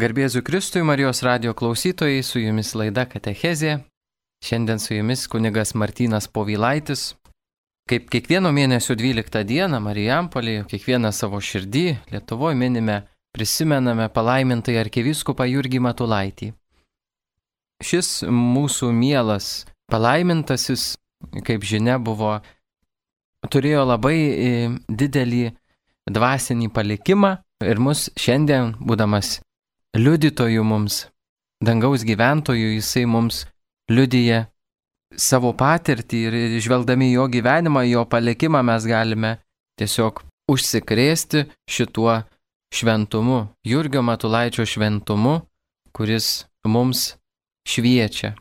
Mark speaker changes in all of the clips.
Speaker 1: Garbėsiu Kristui Marijos radio klausytojai, su jumis laida Katechezė. Šiandien su jumis kunigas Martynas Povilaitis. Kaip kiekvieno mėnesio 12 dieną Marijampolėje, kiekvieną savo širdį Lietuvoje minime, prisimename palaimintai arkiviskupą Jurgį Matulaitį. Šis mūsų mielas palaimintasis, kaip žinia, buvo, turėjo labai e, didelį dvasinį palikimą ir mus šiandien, būdamas liudytojų mums, dangaus gyventojų, jisai mums liudyje savo patirtį ir žvelgdami jo gyvenimą, jo palikimą mes galime tiesiog užsikrėsti šituo šventumu, Jurgio Matulaičio šventumu, kuris mums šviečia.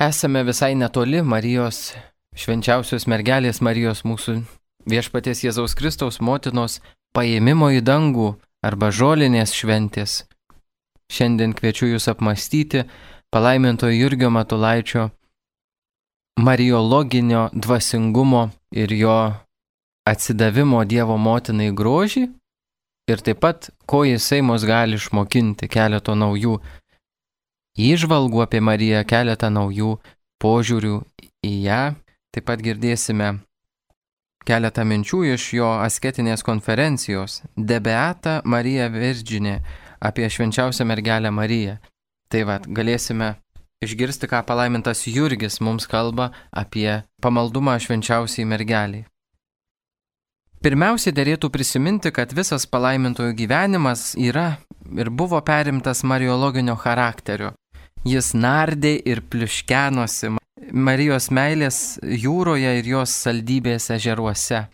Speaker 1: Esame visai netoli Marijos, švenčiausios mergelės Marijos mūsų viešpaties Jėzaus Kristaus motinos paėmimo į dangų arba žolinės šventės. Šiandien kviečiu Jūs apmastyti palaimintojo Jurgio Matulaičio mariologinio dvasingumo ir jo atsidavimo Dievo motinai grožį ir taip pat, ko jisai mus gali išmokinti keleto naujų įžvalgų apie Mariją, keletą naujų požiūrių į ją. Taip pat girdėsime keletą minčių iš jo asketinės konferencijos Debeata Marija Virdžinė apie švenčiausią mergelę Mariją. Tai vad, galėsime išgirsti, ką palaimintas Jurgis mums kalba apie pamaldumą švenčiausiai mergeliai. Pirmiausia, dėlėtų prisiminti, kad visas palaimintojų gyvenimas yra ir buvo perimtas mariologinio charakterio. Jis nardė ir pliuškenosi Marijos meilės jūroje ir jos saldybės ežeruose.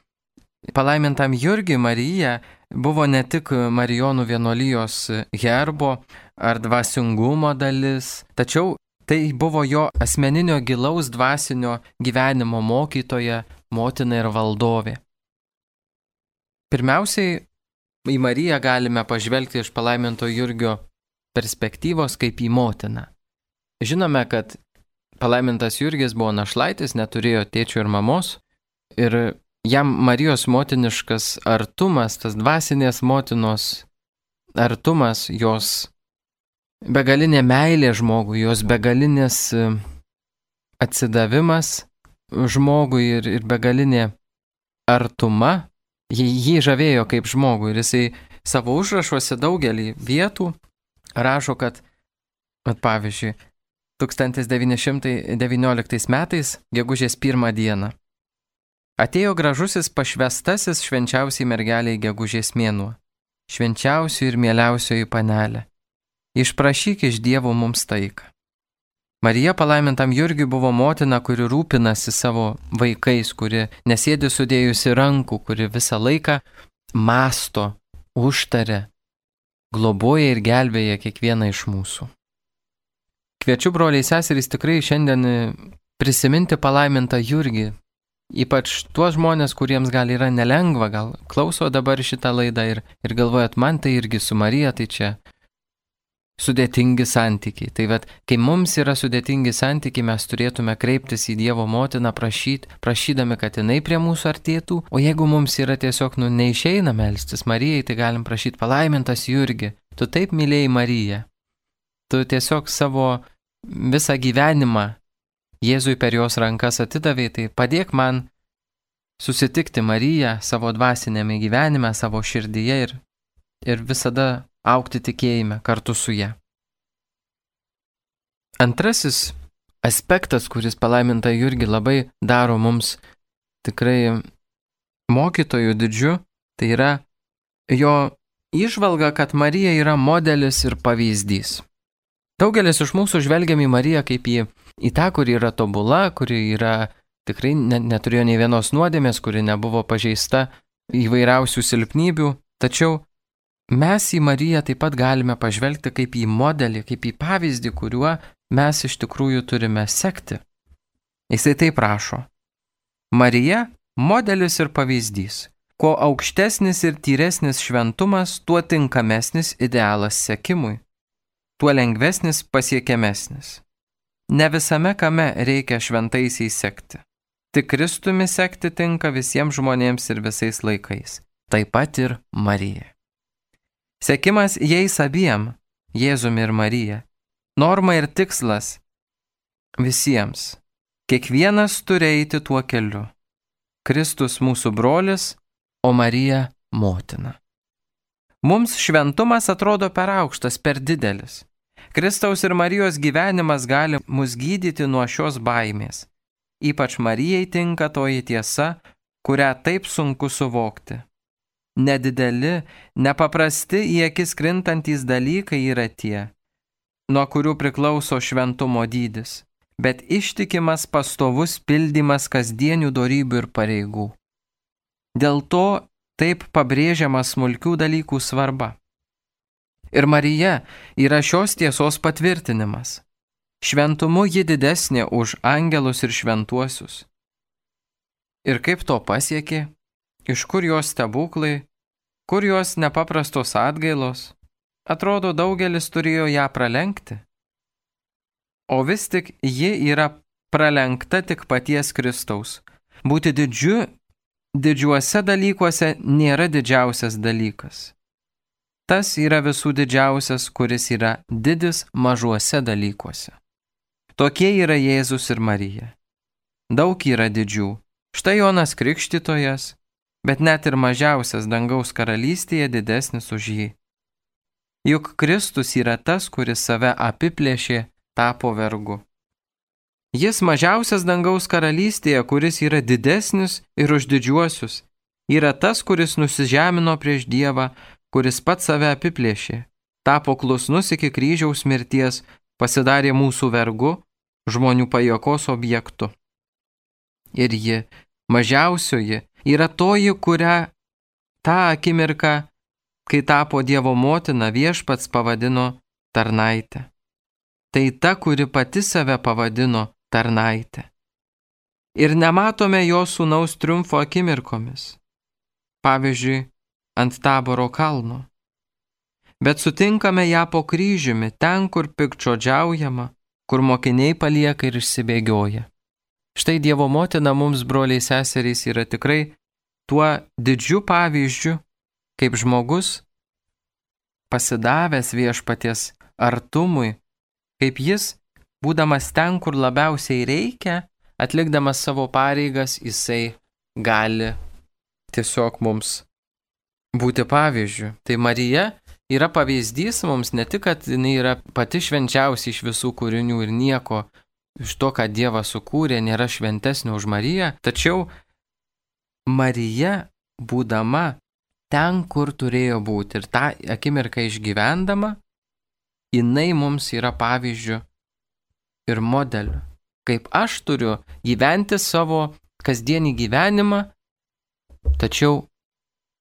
Speaker 1: Palaimintam Jurgiui Marija buvo ne tik Marijonų vienolyjos herbo ar dvasingumo dalis, tačiau tai buvo jo asmeninio gilaus dvasinio gyvenimo mokytoja, motina ir valdovė. Pirmiausiai, į Mariją galime pažvelgti iš palaiminto Jurgio perspektyvos kaip į motiną. Žinome, kad palaimintas Jurgis buvo našlaitis, neturėjo tėčio ir mamos ir jam Marijos motiniškas artumas, tas dvasinės motinos artumas, jos begalinė meilė žmogui, jos begalinis e, atsidavimas žmogui ir, ir begalinė artuma, jį, jį žavėjo kaip žmogų ir jisai savo užrašuose daugelį vietų rašo, kad, at pavyzdžiui, 1919 metais, gegužės pirmą dieną, Atėjo gražusis pašvestasis švenčiausiai mergeliai gegužės mėnuo, švenčiausiai ir mieliausioji panelė. Išprašyk iš Dievo mums taiką. Marija palaimintam Jurgiui buvo motina, kuri rūpinasi savo vaikais, kuri nesėdi sudėjusi rankų, kuri visą laiką masto, užtarė, globoja ir gelbėja kiekvieną iš mūsų. Kviečiu broliai seserys tikrai šiandien prisiminti palaimintą Jurgį, Ypač tuos žmonės, kuriems gal yra nelengva, gal klauso dabar šitą laidą ir, ir galvojat, man tai irgi su Marija, tai čia sudėtingi santykiai. Tai vad, kai mums yra sudėtingi santykiai, mes turėtume kreiptis į Dievo motiną, prašyt, prašydami, kad jinai prie mūsų artėtų, o jeigu mums yra tiesiog, nu, neišeina melstis Marijai, tai galim prašyti palaimintas Jurgi, tu taip mylėjai Mariją. Tu tiesiog savo visą gyvenimą Jėzui per jos rankas atidavė, tai padėk man susitikti Mariją savo dvasinėme gyvenime, savo širdyje ir, ir visada aukti tikėjime kartu su ją. Antrasis aspektas, kuris palaiminta Jurgi labai daro mums tikrai mokytojų didžiu, tai yra jo išvalga, kad Marija yra modelis ir pavyzdys. Daugelis iš mūsų žvelgiam į Mariją kaip į, į tą, kuri yra tobula, kuri yra tikrai ne, neturėjo nei vienos nuodėmės, kuri nebuvo pažeista įvairiausių silpnybių, tačiau mes į Mariją taip pat galime pažvelgti kaip į modelį, kaip į pavyzdį, kuriuo mes iš tikrųjų turime sekti. Jisai taip prašo. Marija - modelis ir pavyzdys. Kuo aukštesnis ir tyresnis šventumas, tuo tinkamesnis idealas sekimui tuo lengvesnis pasiekiamesnis. Ne visame kame reikia šventaisiais sekti. Tik Kristumi sekti tinka visiems žmonėms ir visais laikais. Taip pat ir Marija. Sekimas jais abiem, Jėzumi ir Marija. Norma ir tikslas visiems. Kiekvienas turi eiti tuo keliu. Kristus mūsų brolis, o Marija motina. Mums šventumas atrodo per aukštas, per didelis. Kristaus ir Marijos gyvenimas gali mus gydyti nuo šios baimės. Ypač Marijai tinka toji tiesa, kurią taip sunku suvokti. Nedideli, nepaprasti į akis krintantys dalykai yra tie, nuo kurių priklauso šventumo dydis, bet ištikimas pastovus pildymas kasdienių darybių ir pareigų. Dėl to taip pabrėžiama smulkių dalykų svarba. Ir Marija yra šios tiesos patvirtinimas. Šventumu ji didesnė už angelus ir šventuosius. Ir kaip to pasiekė, iš kur jos stebuklai, kur jos nepaprastos atgailos, atrodo daugelis turėjo ją pralenkti. O vis tik ji yra pralenkta tik paties Kristaus. Būti didžiu, didžiuose dalykuose nėra didžiausias dalykas. Tas yra visų didžiausias, kuris yra didis mažuose dalykuose. Tokie yra Jėzus ir Marija. Daug yra didžių, Štai Jonas Krikštytojas, bet net ir mažiausias dangaus karalystėje didesnis už jį. Juk Kristus yra tas, kuris save apiplėšė, tapo vergu. Jis mažiausias dangaus karalystėje, kuris yra didesnis ir už didžiuosius, yra tas, kuris nusižemino prieš Dievą, kuris pats save apiplėšė, tapo klusnus iki kryžiaus mirties, pasidarė mūsų vergu, žmonių pajokos objektu. Ir ji mažiausioji, yra toji, kurią tą akimirką, kai tapo Dievo motina, viešpats pavadino tarnaitę. Tai ta, kuri pati save pavadino tarnaitę. Ir nematome jo sūnaus triumfo akimirkomis. Pavyzdžiui, ant taboro kalno. Bet sutinkame ją po kryžiumi, ten, kur pikčiodžiaujama, kur mokiniai palieka ir išsibėgioja. Štai Dievo motina mums, broliai seserys, yra tikrai tuo didžiu pavyzdžiu, kaip žmogus pasidavęs viešpaties artumui, kaip jis, būdamas ten, kur labiausiai reikia, atlikdamas savo pareigas, jisai gali tiesiog mums būti pavyzdžiu. Tai Marija yra pavyzdys mums ne tik, kad jinai yra pati švenčiausia iš visų kūrinių ir nieko iš to, ką Dievas sukūrė, nėra šventesnė už Mariją, tačiau Marija, būdama ten, kur turėjo būti ir tą akimirką išgyvendama, jinai mums yra pavyzdžių ir modeliu. Kaip aš turiu gyventi savo kasdienį gyvenimą, tačiau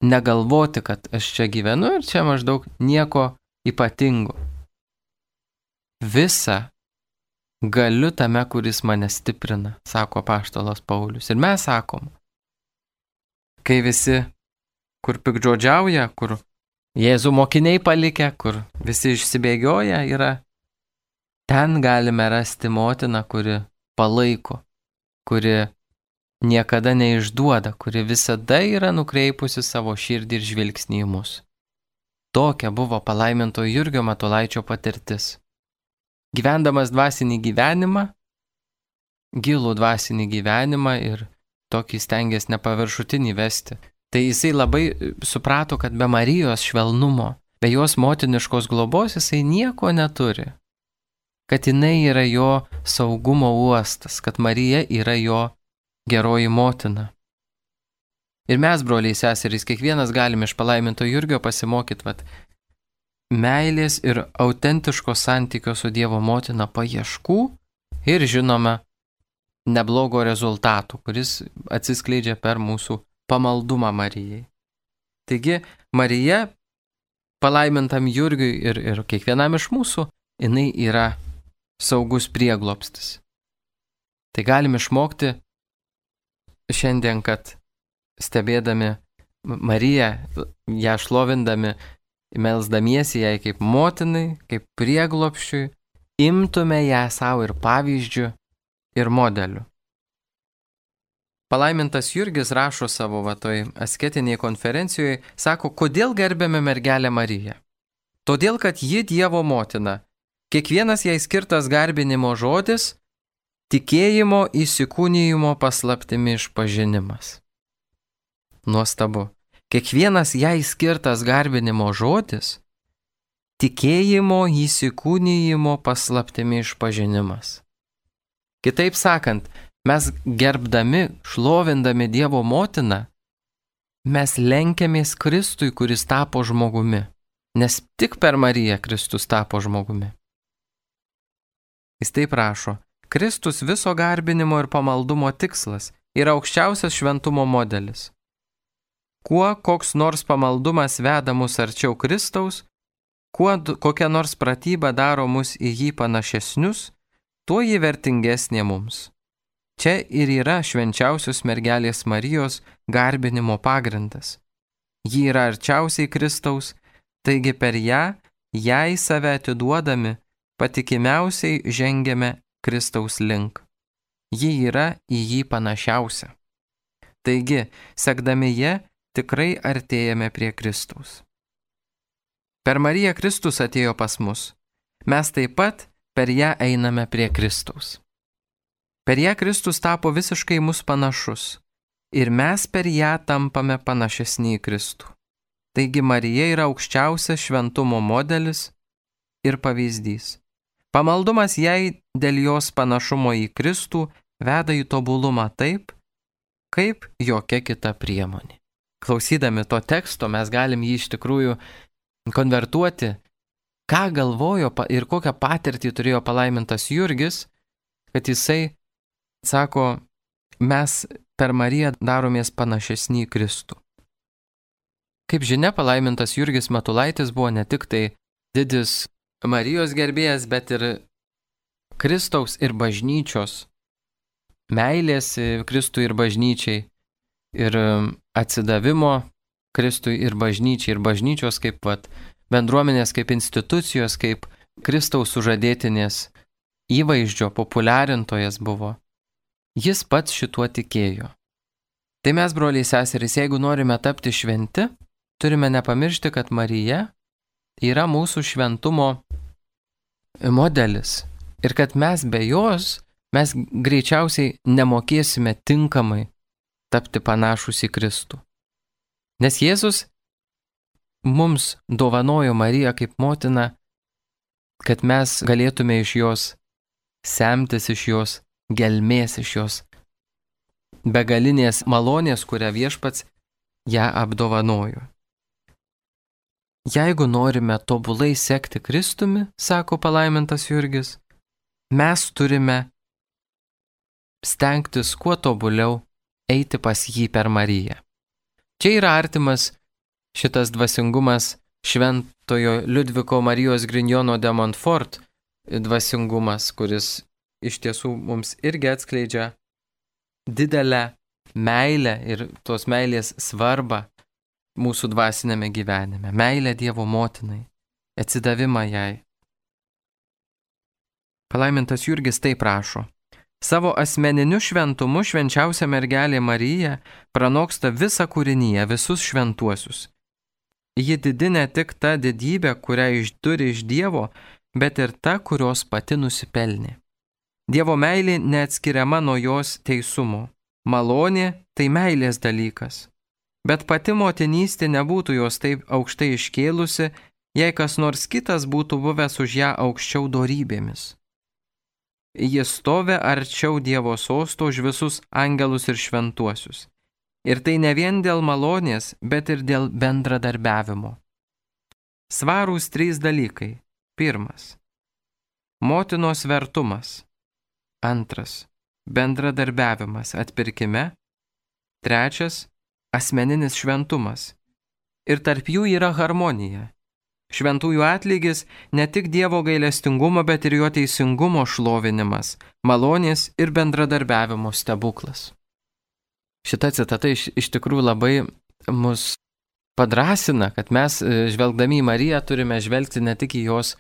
Speaker 1: negalvoti, kad aš čia gyvenu ir čia maždaug nieko ypatingo. Visa galiu tame, kuris mane stiprina, sako paštalas Paulius. Ir mes sakom, kai visi, kur pikdžodžiauja, kur Jėzų mokiniai palikę, kur visi išsibėgioja, yra ten galime rasti motiną, kuri palaiko, kuri niekada neišduoda, kuri visada yra nukreipusi savo širdį ir žvilgsnį į mus. Tokia buvo palaiminto Jurgio Matulaičio patirtis gyvendamas dvasinį gyvenimą, gilų dvasinį gyvenimą ir tokį stengiasi nepaviršutinį vesti. Tai jisai labai suprato, kad be Marijos švelnumo, be jos motiniškos globos jisai nieko neturi. Kad jinai yra jo saugumo uostas, kad Marija yra jo geroji motina. Ir mes, broliai seserys, kiekvienas galime iš palaiminto Jurgio pasimokyti, vad, meilės ir autentiško santykio su Dievo motina paieškų ir žinome neblogo rezultatų, kuris atsiskleidžia per mūsų pamaldumą Marijai. Taigi Marija palaimintam Jurgiui ir, ir kiekvienam iš mūsų, jinai yra saugus prieglopstis. Tai galim išmokti šiandien, kad stebėdami Mariją, ją šlovindami, melsdamiesi jai kaip motinai, kaip prieglopščiui, imtume ją savo ir pavyzdžių, ir modelių. Palaimintas Jurgis rašo savo vatoj asketiniai konferencijoje, sako, kodėl gerbėme mergelę Mariją. Todėl, kad ji Dievo motina. Kiekvienas jai skirtas garbinimo žodis - tikėjimo įsikūnyjimo paslaptimi išpažinimas. Nuostabu. Kiekvienas jai skirtas garbinimo žodis - tikėjimo įsikūnyjimo paslaptimi išpažinimas. Kitaip sakant, mes gerbdami, šlovindami Dievo motiną, mes lenkiamės Kristui, kuris tapo žmogumi nes tik per Mariją Kristus tapo žmogumi. Jis taip rašo, Kristus viso garbinimo ir pamaldumo tikslas yra aukščiausias šventumo modelis. Kuo koks nors pamaldumas veda mus arčiau Kristaus, kuo kokia nors pratyba daro mus į jį panašesnius, tuo jį vertingesnė mums. Čia ir yra švenčiausios mergelės Marijos garbinimo pagrindas. Ji yra arčiausiai Kristaus Taigi per ją, jai save atiduodami, patikimiausiai žengiame Kristaus link. Ji yra į jį panašiausia. Taigi, sekdami ją, tikrai artėjame prie Kristaus. Per Mariją Kristus atėjo pas mus. Mes taip pat per ją einame prie Kristaus. Per ją Kristus tapo visiškai mus panašus ir mes per ją tampame panašesni į Kristų. Taigi Marija yra aukščiausias šventumo modelis ir pavyzdys. Pamaldumas jai dėl jos panašumo į Kristų veda į tobulumą taip, kaip jokia kita priemonė. Klausydami to teksto mes galim jį iš tikrųjų konvertuoti, ką galvojo ir kokią patirtį turėjo palaimintas Jurgis, kad jisai sako, mes per Mariją daromės panašesni į Kristų. Kaip žinia, palaimintas Jurgis Matulaitis buvo ne tik tai didis Marijos gerbėjas, bet ir Kristaus ir bažnyčios meilės Kristui ir bažnyčiai ir atsidavimo Kristui ir bažnyčiai ir bažnyčios kaip vat, bendruomenės, kaip institucijos, kaip Kristaus sužadėtinės įvaizdžio populiarintojas buvo. Jis pats šituo tikėjo. Tai mes, broliai seserys, jeigu norime tapti šventi, turime nepamiršti, kad Marija yra mūsų šventumo modelis ir kad mes be jos, mes greičiausiai nemokėsime tinkamai tapti panašus į Kristų. Nes Jėzus mums dovanojo Mariją kaip motiną, kad mes galėtume iš jos semtis, iš jos gelmės, iš jos begalinės malonės, kurią viešpats ją apdovanojo. Jeigu norime tobulai sekti Kristumi, sako palaimintas Jurgis, mes turime stengtis kuo tobuliau eiti pas jį per Mariją. Čia yra artimas šitas dvasingumas šventojo Liudviko Marijos Grignono de Montfort dvasingumas, kuris iš tiesų mums irgi atskleidžia didelę meilę ir tos meilės svarbą mūsų dvasinėme gyvenime, meilę Dievo motinai, atsidavimą jai. Palaimintas Jurgis taip prašo. Savo asmeniniu šventumu švenčiausia mergelė Marija pranoksta visą kūrinyje, visus šventuosius. Ji didi ne tik ta didybė, kurią turi iš Dievo, bet ir ta, kurios pati nusipelnė. Dievo meilė neatskiriama nuo jos teisumo. Malonė tai meilės dalykas. Bet pati motinystė nebūtų jos taip aukštai iškėlusi, jei kas nors kitas būtų buvęs už ją aukščiau darybėmis. Jis stovi arčiau Dievo sosto už visus angelus ir šventuosius. Ir tai ne vien dėl malonės, bet ir dėl bendradarbiavimo. Svarūs trys dalykai. Pirmas. Motinos vertumas. Antras. Bendradarbiavimas atpirkime. Trečias asmeninis šventumas. Ir tarp jų yra harmonija. Šventųjų atlygis ne tik Dievo gailestingumo, bet ir jo teisingumo šlovinimas, malonės ir bendradarbiavimo stebuklas. Šita citata iš, iš tikrųjų labai mus padrasina, kad mes e, žvelgdami į Mariją turime žvelgti ne tik į jos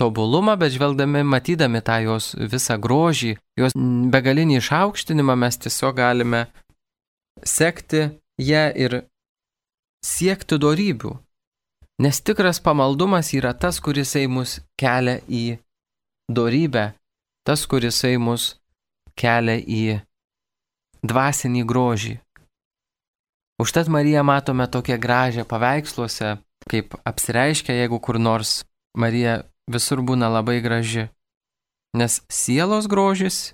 Speaker 1: tobulumą, bet žvelgdami, matydami tą jos visą grožį, jos begalinį išaukštinimą, mes tiesiog galime sekti ją ir siekti darybių. Nes tikras pamaldumas yra tas, kurisai mus kelia į dorybę, tas, kurisai mus kelia į dvasinį grožį. Užtat Mariją matome tokią gražią paveiksluose, kaip apsireiškia, jeigu kur nors Marija visur būna labai graži. Nes sielos grožis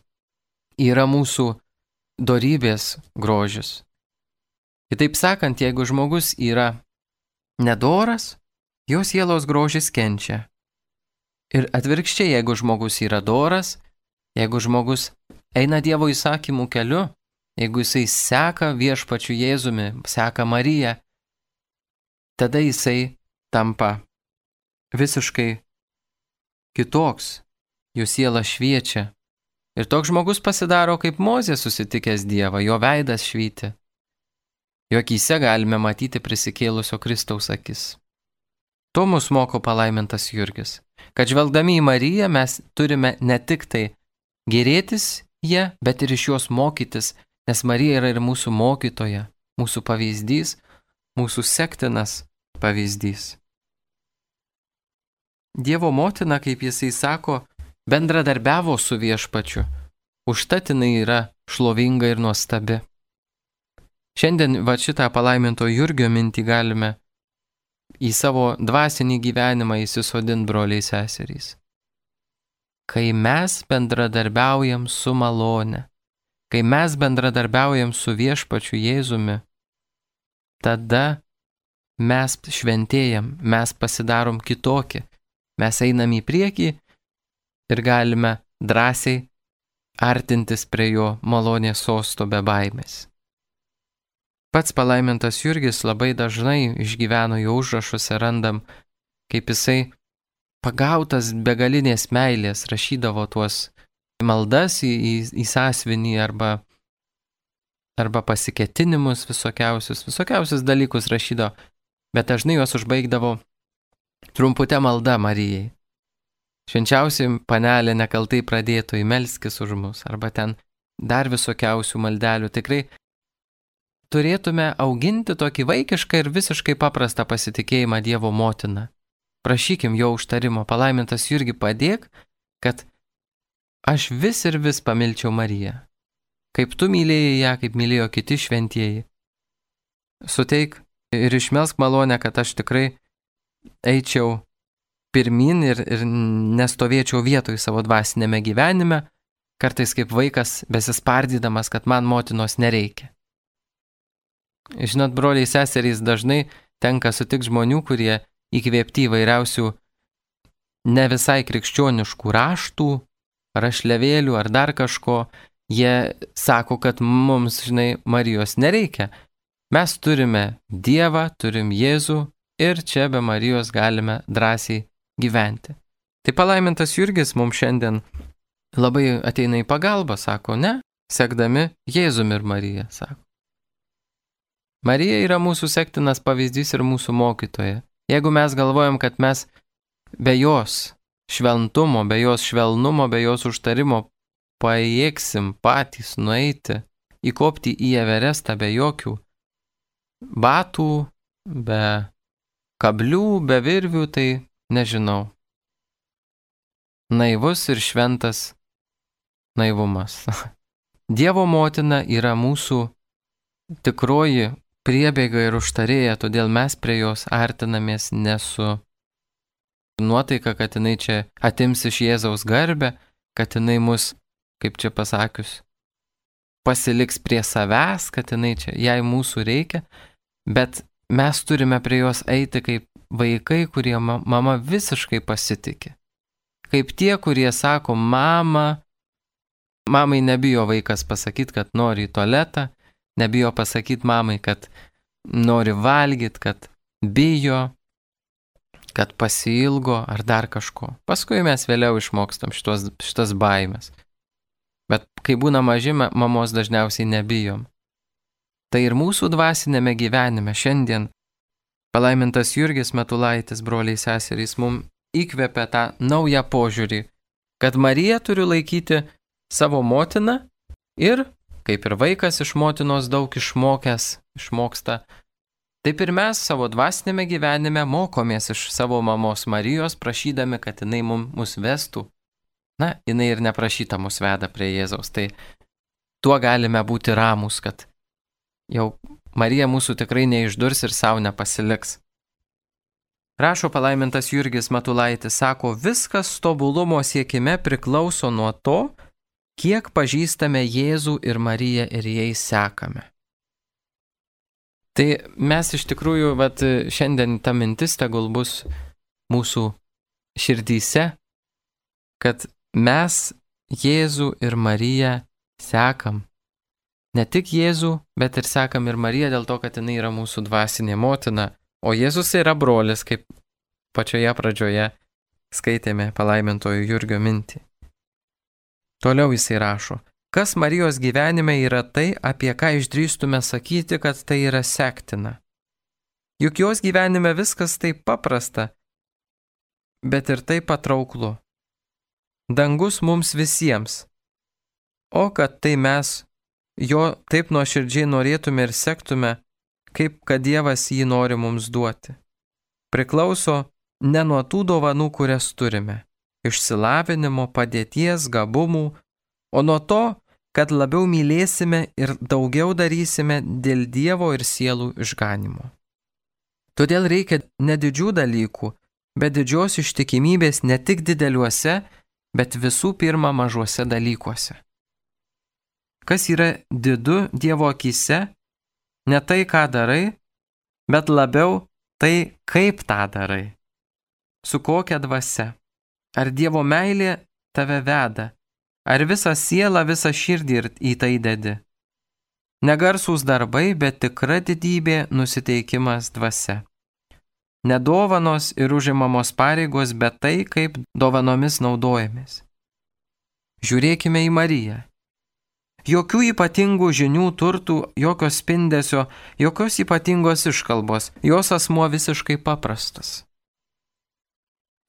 Speaker 1: yra mūsų dorybės grožis. Kitaip sakant, jeigu žmogus yra nedoras, jo sielos grožis kenčia. Ir atvirkščiai, jeigu žmogus yra doras, jeigu žmogus eina Dievo įsakymų keliu, jeigu jisai seka viešpačiu Jėzumi, seka Mariją, tada jisai tampa visiškai kitoks, jų siela šviečia. Ir toks žmogus pasidaro kaip Mozė susitikęs Dievą, jo veidas švyti. Jo akise galime matyti prisikėlusio Kristaus akis. To mus moko palaimintas Jurgis, kad žvelgdami į Mariją mes turime ne tik tai gerėtis ją, bet ir iš jos mokytis, nes Marija yra ir mūsų mokytoja, mūsų pavyzdys, mūsų sektinas pavyzdys. Dievo motina, kaip jisai sako, bendradarbiavo su viešpačiu, užtat jinai yra šlovinga ir nuostabi. Šiandien va šitą palaiminto Jurgio mintį galime į savo dvasinį gyvenimą įsisodinti broliai seserys. Kai mes bendradarbiaujam su malone, kai mes bendradarbiaujam su viešpačiu Jėzumi, tada mes šventėjam, mes pasidarom kitokie, mes einam į priekį ir galime drąsiai artintis prie jo malonės sosto be baimės. Pats palaimintas Jurgis labai dažnai išgyveno jo užrašuose randam, kaip jisai pagautas begalinės meilės rašydavo tuos maldas į, į, į sąsvinį arba, arba pasiketinimus visokiausius, visokiausius dalykus rašydavo, bet dažnai juos užbaigdavo trumputę maldą Marijai. Švenčiausiai panelė nekaltai pradėtų įmelskis už mus, arba ten dar visokiausių maldelių. Tikrai turėtume auginti tokį vaikišką ir visiškai paprastą pasitikėjimą Dievo motiną. Prašykim jo užtarimo, palaimintas Jurgi padėk, kad aš vis ir vis pamilčiau Mariją. Kaip tu mylėjai ją, kaip mylėjo kiti šventieji. Suteik ir išmelsk malonę, kad aš tikrai eičiau pirmin ir, ir nestovėčiau vietoj savo dvasinėme gyvenime, kartais kaip vaikas besispardydamas, kad man motinos nereikia. Žinot, broliai seserys, dažnai tenka sutikti žmonių, kurie įkvėpti įvairiausių ne visai krikščioniškų raštų, rašlevėlių ar dar kažko, jie sako, kad mums, žinai, Marijos nereikia. Mes turime Dievą, turim Jėzų ir čia be Marijos galime drąsiai gyventi. Tai palaimintas Jurgis mums šiandien labai ateina į pagalbą, sako, ne, sekdami Jėzumi ir Mariją, sako. Marija yra mūsų sektinas pavyzdys ir mūsų mokytoja. Jeigu mes galvojam, kad mes be jos šventumo, be jos švelnumo, be jos užtarimo pajėgsim patys nueiti, įkopti į Everestą be jokių batų, be kablių, be virvių, tai nežinau. Naivus ir šventas naivumas. Dievo motina yra mūsų tikroji priebėga ir užtarėja, todėl mes prie jos artinamės ne su nuotaika, kad jinai čia atims iš Jėzaus garbę, kad jinai mus, kaip čia pasakius, pasiliks prie savęs, kad jinai čia, jai mūsų reikia, bet mes turime prie jos eiti kaip vaikai, kurie mama visiškai pasitikė. Kaip tie, kurie sako, mama, mamai nebijo vaikas pasakyti, kad nori į tualetą, nebijo pasakyti mamai, kad nori valgyti, kad bijo, kad pasilgo ar dar kažko. Paskui mes vėliau išmokstam šitos, šitas baimės. Bet kai būna maži, mamos dažniausiai nebijom. Tai ir mūsų dvasinėme gyvenime šiandien palaimintas Jurgis Metulaitis, broliai seserys, mums įkvėpia tą naują požiūrį, kad Marija turi laikyti savo motiną ir kaip ir vaikas iš motinos daug išmokęs, išmoksta, Taip ir mes savo dvasinėme gyvenime mokomės iš savo mamos Marijos, prašydami, kad jinai mus vestų. Na, jinai ir neprašyta mus veda prie Jėzaus. Tai tuo galime būti ramus, kad jau Marija mūsų tikrai neišdurs ir savo nepasiliks. Rašo palaimintas Jurgis Matulaitis, sako, viskas tobulumo siekime priklauso nuo to, kiek pažįstame Jėzų ir Mariją ir jais sekame. Tai mes iš tikrųjų, vat, šiandien ta mintis tegul bus mūsų širdyse, kad mes Jėzų ir Mariją sekam. Ne tik Jėzų, bet ir sekam ir Mariją dėl to, kad jinai yra mūsų dvasinė motina, o Jėzus yra brolis, kaip pačioje pradžioje skaitėme palaimintojo Jurgio mintį. Toliau jisai rašo, Kas Marijos gyvenime yra tai, apie ką išdrįstume sakyti, kad tai yra sektina? Juk jos gyvenime viskas taip paprasta, bet ir taip patrauklu. Dangus mums visiems. O kad tai mes jo taip nuoširdžiai norėtume ir sektume, kaip kad Dievas jį nori mums duoti. Priklauso ne nuo tų dovanų, kurias turime - išsilavinimo, padėties, gabumų, o nuo to, kad labiau mylėsime ir daugiau darysime dėl Dievo ir sielų išganimo. Todėl reikia nedidžių dalykų, bet didžios ištikimybės ne tik dideliuose, bet visų pirma mažuose dalykuose. Kas yra didu Dievo akise? Ne tai, ką darai, bet labiau tai, kaip tą darai. Su kokia dvasia. Ar Dievo meilė tave veda, Ar visą sielą, visą širdį į tai dedi? Negarsūs darbai, bet tikra didybė nusiteikimas dvasia. Nedovanos ir užimamos pareigos, bet tai, kaip dovanomis naudojamės. Žiūrėkime į Mariją. Jokių ypatingų žinių, turtų, jokios spindesio, jokios ypatingos iškalbos, jos asmuo visiškai paprastas.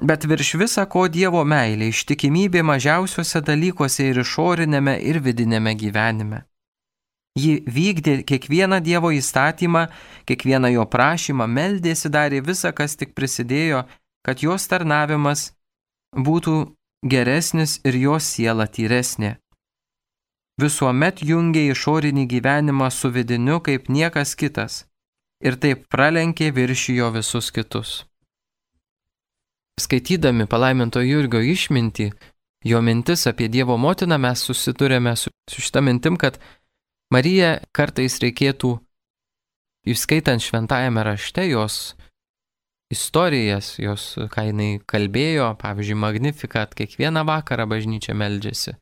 Speaker 1: Bet virš visa ko Dievo meilė, ištikimybė mažiausiuose dalykuose ir išorinėme ir vidinėme gyvenime. Ji vykdė kiekvieną Dievo įstatymą, kiekvieną jo prašymą, meldėsi darė visą, kas tik prisidėjo, kad jos tarnavimas būtų geresnis ir jos siela tyresnė. Visuomet jungia išorinį gyvenimą su vidiniu kaip niekas kitas ir taip pralenkė viršijo visus kitus. Skaitydami palaiminto Jurgio išmintį, jo mintis apie Dievo motiną mes susidurėme su, su šitą mintim, kad Mariją kartais reikėtų, išskaitant šventajame rašte jos istorijas, jos, ką jinai kalbėjo, pavyzdžiui, Magnifikat, kiekvieną vakarą bažnyčia meldžiasi,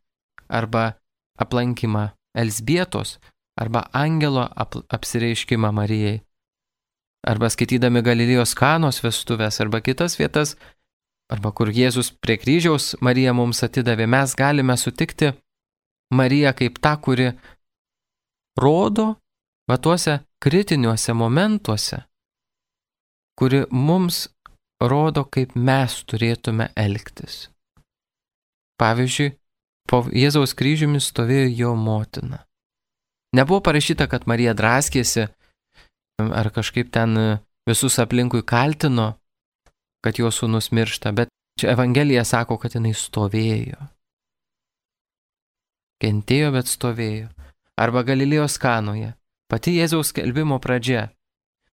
Speaker 1: arba aplankymą Elsbietos, arba angelo ap apsireiškimą Marijai, arba skaitydami Galilėjos kanos vestuvės, arba kitas vietas, arba kur Jėzus prie kryžiaus Mariją mums atidavė, mes galime sutikti Mariją kaip tą, kuri rodo va tuose kritiniuose momentuose, kuri mums rodo, kaip mes turėtume elgtis. Pavyzdžiui, po Jėzaus kryžiumi stovėjo jo motina. Nebuvo parašyta, kad Marija draskėsi ar kažkaip ten visus aplinkui kaltino, kad jo sūnus miršta, bet čia Evangelija sako, kad jinai stovėjo. Kentėjo, bet stovėjo. Arba Galilėjos kanoje. Pati Jėzaus kelbimo pradžia.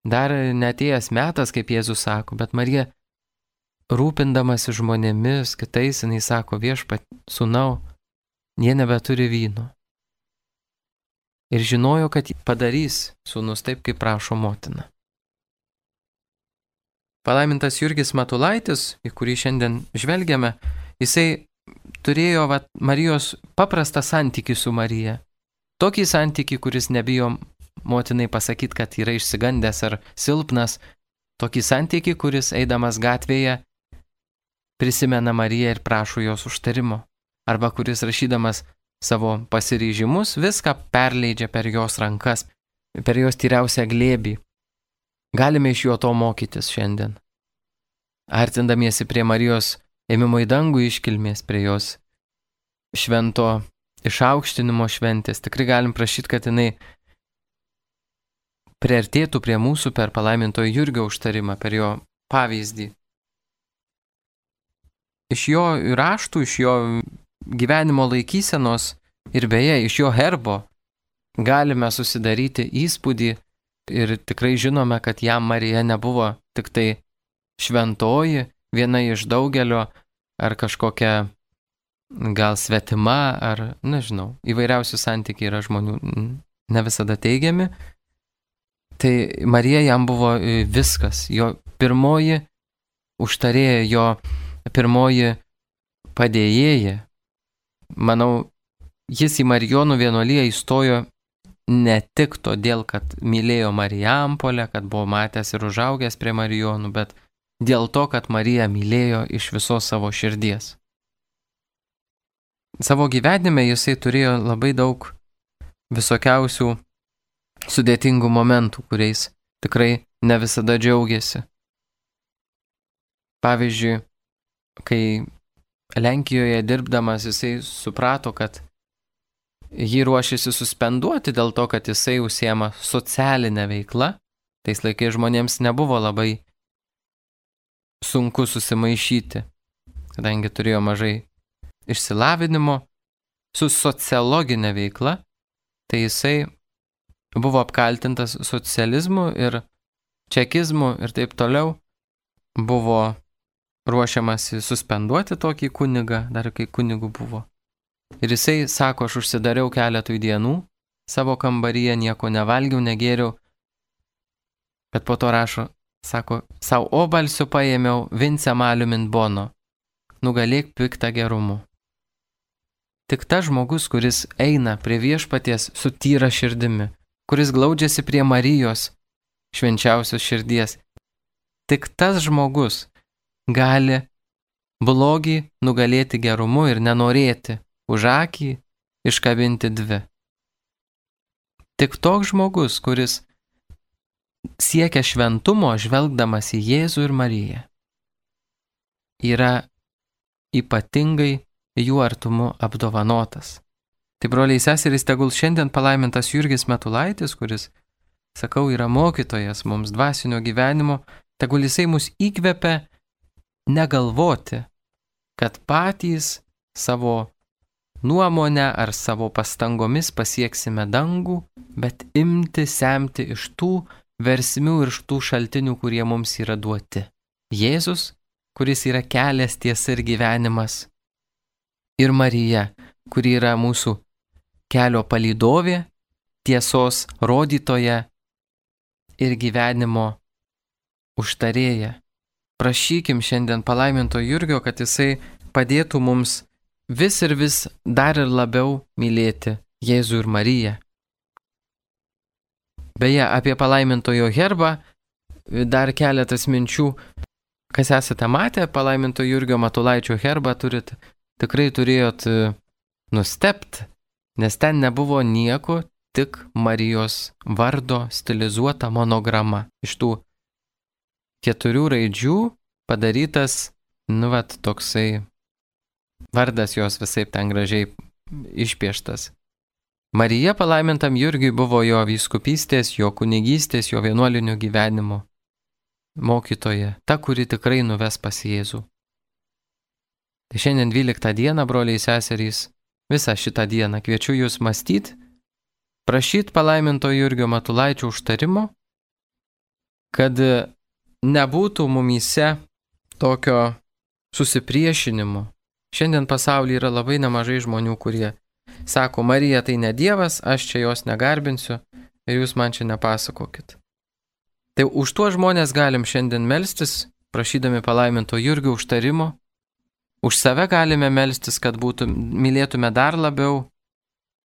Speaker 1: Dar netėjęs metas, kaip Jėzus sako, bet Marija rūpindamasi žmonėmis, kitais, jinai sako, viešpat, sunau, jie nebeturi vyno. Ir žinojo, kad padarys sūnus taip, kaip prašo motina. Palaimintas Jurgis Matulaitis, į kurį šiandien žvelgiame, jisai turėjo vat, Marijos paprastą santykių su Marija. Tokį santykių, kuris nebijo motinai pasakyti, kad yra išsigandęs ar silpnas. Tokį santykių, kuris eidamas gatvėje prisimena Mariją ir prašo jos užtarimo. Arba kuris rašydamas savo pasiryžimus viską perleidžia per jos rankas, per jos tyriausią glėbį. Galime iš jo to mokytis šiandien. Artindamiesi prie Marijos ėmimo į dangų iškilmės, prie jos švento išaukštinimo šventės, tikrai galim prašyti, kad jinai priartėtų prie mūsų per palaimintojo Jurgio užtarimą, per jo pavyzdį. Iš jo raštų, iš jo gyvenimo laikysenos ir beje iš jo herbo galime susidaryti įspūdį ir tikrai žinome, kad jam Marija nebuvo tik tai šventoji, viena iš daugelio, ar kažkokia gal svetima, ar nežinau, įvairiausių santykiai yra žmonių ne visada teigiami. Tai Marija jam buvo e, viskas, jo pirmoji užtarėja, jo pirmoji padėjėja. Manau, jis į Marijonų vienuolyje įstojo ne tik todėl, kad mylėjo Marijampolę, kad buvo matęs ir užaugęs prie Marijonų, bet dėl to, kad Marija mylėjo iš visos savo širdies. Savo gyvenime jisai turėjo labai daug visokiausių sudėtingų momentų, kuriais tikrai ne visada džiaugiasi. Pavyzdžiui, kai Lenkijoje dirbdamas jisai suprato, kad jį ruošiasi suspenduoti dėl to, kad jisai užsiema socialinę veiklą. Tais laikais žmonėms nebuvo labai sunku susimaišyti, kadangi turėjo mažai išsilavinimo su sociologinė veikla, tai jisai buvo apkaltintas socializmu ir čekizmu ir taip toliau, buvo ruošiamasi suspenduoti tokį kunigą, dar kai kunigų buvo. Ir jisai sako, aš užsidariau keletui dienų, savo kambaryje nieko nevalgiau, negėriau, bet po to rašo, sako, savo obalsiu paėmiau Vince Maliumin Bono, nugalėk piktą gerumu. Tik tas žmogus, kuris eina prie viešpaties su tyra širdimi, kuris glaudžiasi prie Marijos švenčiausios širdies, tik tas žmogus gali blogį nugalėti gerumu ir nenorėti už akį iškabinti dvi. Tik toks žmogus, kuris siekia šventumo žvelgdamas į Jėzų ir Mariją, yra ypatingai jų artumu apdovanotas. Tai broliai seserys, tegul šiandien palaimintas Jurgis Metulaitis, kuris, sakau, yra mokytojas mums dvasinio gyvenimo, tegul jisai mus įkvepia negalvoti, kad patys savo nuomonę ar savo pastangomis pasieksime dangų, bet imti semti iš tų versmių ir iš tų šaltinių, kurie mums yra duoti. Jėzus, kuris yra kelias tiesa ir gyvenimas. Ir Marija, kuri yra mūsų kelio palydovė, tiesos rodytoja ir gyvenimo užtarėja. Prašykim šiandien palaiminto Jurgio, kad jisai padėtų mums vis ir vis dar ir labiau mylėti Jėzų ir Mariją. Beje, apie palaimintojo herbą dar keletas minčių. Kas esate matę palaiminto Jurgio Matulaičio herbą, turit, tikrai turėjot e, nustept, nes ten nebuvo nieko, tik Marijos vardo stilizuota monograma. Iš tų keturių raidžių padarytas, nu, vat, toksai Vardas jos visai ten gražiai išpieštas. Marija palaimintam Jurgiui buvo jo vyskupystės, jo kunigystės, jo vienuolinių gyvenimo mokytoja, ta, kuri tikrai nuves pas Jėzų. Tai šiandien 12 dieną, broliai seserys, visą šitą dieną kviečiu jūs mąstyti, prašyti palaiminto Jurgio Matulaičio užtarimo, kad nebūtų mumyse tokio susipriešinimo, Šiandien pasaulyje yra labai nemažai žmonių, kurie sako, Marija tai ne Dievas, aš čia jos negarbinsiu ir jūs man čia nepasakokit. Tai už tuos žmonės galim šiandien melstis, prašydami palaiminto Jurgio užtarimo. Už save galime melstis, kad būtų, mylėtume dar labiau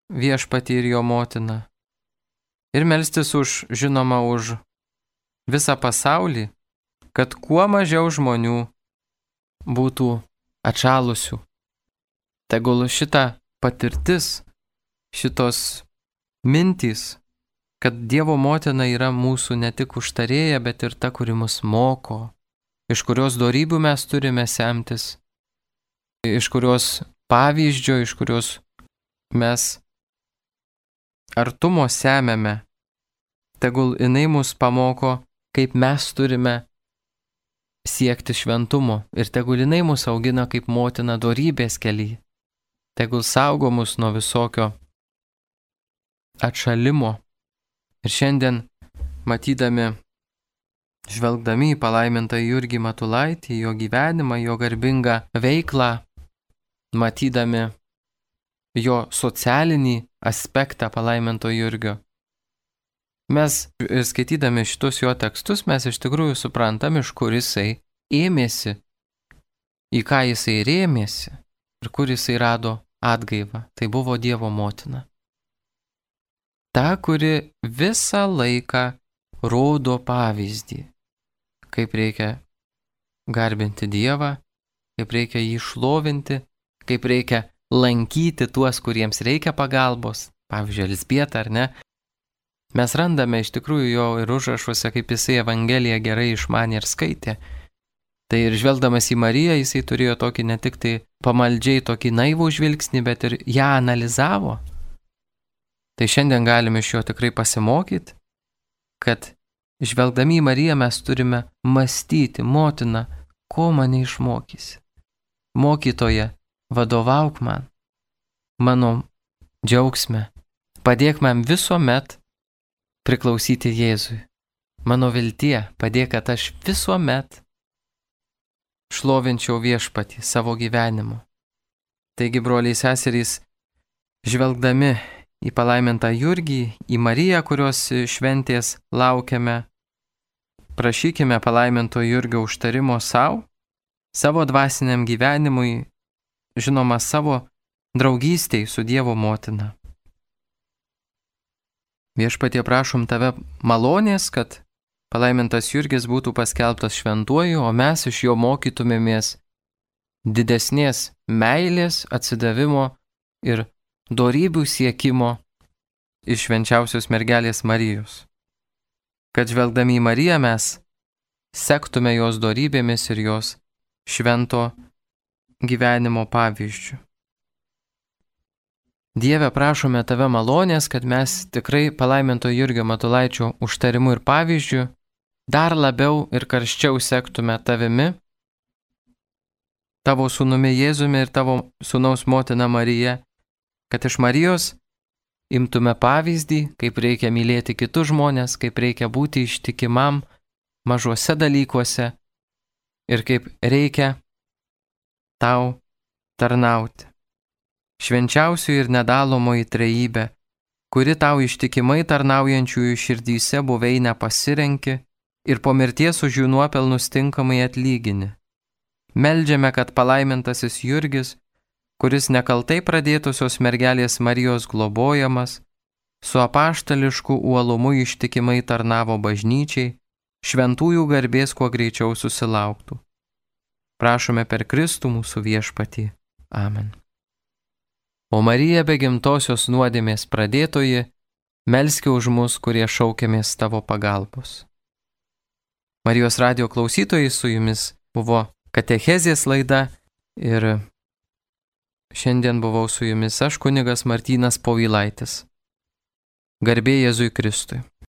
Speaker 1: viešpatį ir jo motiną. Ir melstis už, žinoma, už visą pasaulį, kad kuo mažiau žmonių būtų atšalusių. Tegul šita patirtis, šitos mintys, kad Dievo motina yra mūsų ne tik užtarėja, bet ir ta, kuri mus moko, iš kurios darybių mes turime semtis, iš kurios pavyzdžio, iš kurios mes artumo semėme, tegul jinai mus pamoko, kaip mes turime siekti šventumo ir tegul jinai mus augina kaip motina dorybės kelyje. Tegul saugo mus nuo visokio atšalimo. Ir šiandien, matydami, žvelgdami į palaimintą Jurgį Matulaitį, jo gyvenimą, jo garbingą veiklą, matydami jo socialinį aspektą palaiminto Jurgio, Mes skaitydami šitus jo tekstus, mes iš tikrųjų suprantam, iš kur jisai ėmėsi, į ką jisai rėmėsi ir kur jisai rado atgaivą. Tai buvo Dievo motina. Ta, kuri visą laiką rodo pavyzdį, kaip reikia garbinti Dievą, kaip reikia jį šlovinti, kaip reikia lankyti tuos, kuriems reikia pagalbos, pavyzdžiui, Elsbieta ar ne, Mes randame iš tikrųjų jo ir užrašuose, kaip jisai Evangeliją gerai išmanė ir skaitė. Tai ir žvelgdamas į Mariją, jisai turėjo tokį ne tik tai pamaldžiai tokį naivų žvilgsnį, bet ir ją analizavo. Tai šiandien galime iš jo tikrai pasimokyti, kad žvelgdami į Mariją mes turime mąstyti, motina, ko mane išmokysi. Mokytoje, vadovauk man, mano džiaugsme, padėk man visuomet priklausyti Jėzui. Mano viltie padėk, kad aš visuomet šlovinčiau viešpatį savo gyvenimu. Taigi, broliai seserys, žvelgdami į palaimintą Jurgį, į Mariją, kurios šventės laukiame, prašykime palaiminto Jurgio užtarimo savo, savo dvasiniam gyvenimui, žinoma, savo draugystėj su Dievo motina. Viešpatie prašom tave malonės, kad palaimintas Jurgis būtų paskelbtas šventuoju, o mes iš jo mokytumėmės didesnės meilės, atsidavimo ir darybių siekimo iš švenčiausios mergelės Marijos. Kad žvelgdami į Mariją mes sektume jos darybėmis ir jos švento gyvenimo pavyzdžių. Dieve, prašome tave malonės, kad mes tikrai palaiminto Jurgio Matulaičio užtarimu ir pavyzdžiu dar labiau ir karščiau sektume tavimi, tavo sūnumi Jėzumi ir tavo sūnaus motina Marija, kad iš Marijos imtume pavyzdį, kaip reikia mylėti kitus žmonės, kaip reikia būti ištikimam mažuose dalykuose ir kaip reikia tau tarnauti švenčiausioji ir nedalomoji trejybė, kuri tau ištikimai tarnaujančiųjų širdyse buvai nepasirenki ir po mirties už jų nuopelnus tinkamai atlygini. Meldžiame, kad palaimintasis Jurgis, kuris nekaltai pradėtusios mergelės Marijos globojamas, su apaštališku uolumu ištikimai tarnavo bažnyčiai, šventųjų garbės kuo greičiau susilauktų. Prašome per Kristų mūsų viešpatį. Amen o Marija be gimtosios nuodėmės pradėtoji, melski už mus, kurie šaukiamės tavo pagalbos. Marijos radio klausytojai su jumis buvo Katechezės laida ir šiandien buvau su jumis aš kunigas Martynas Povilaitis. Garbė Jėzui Kristui.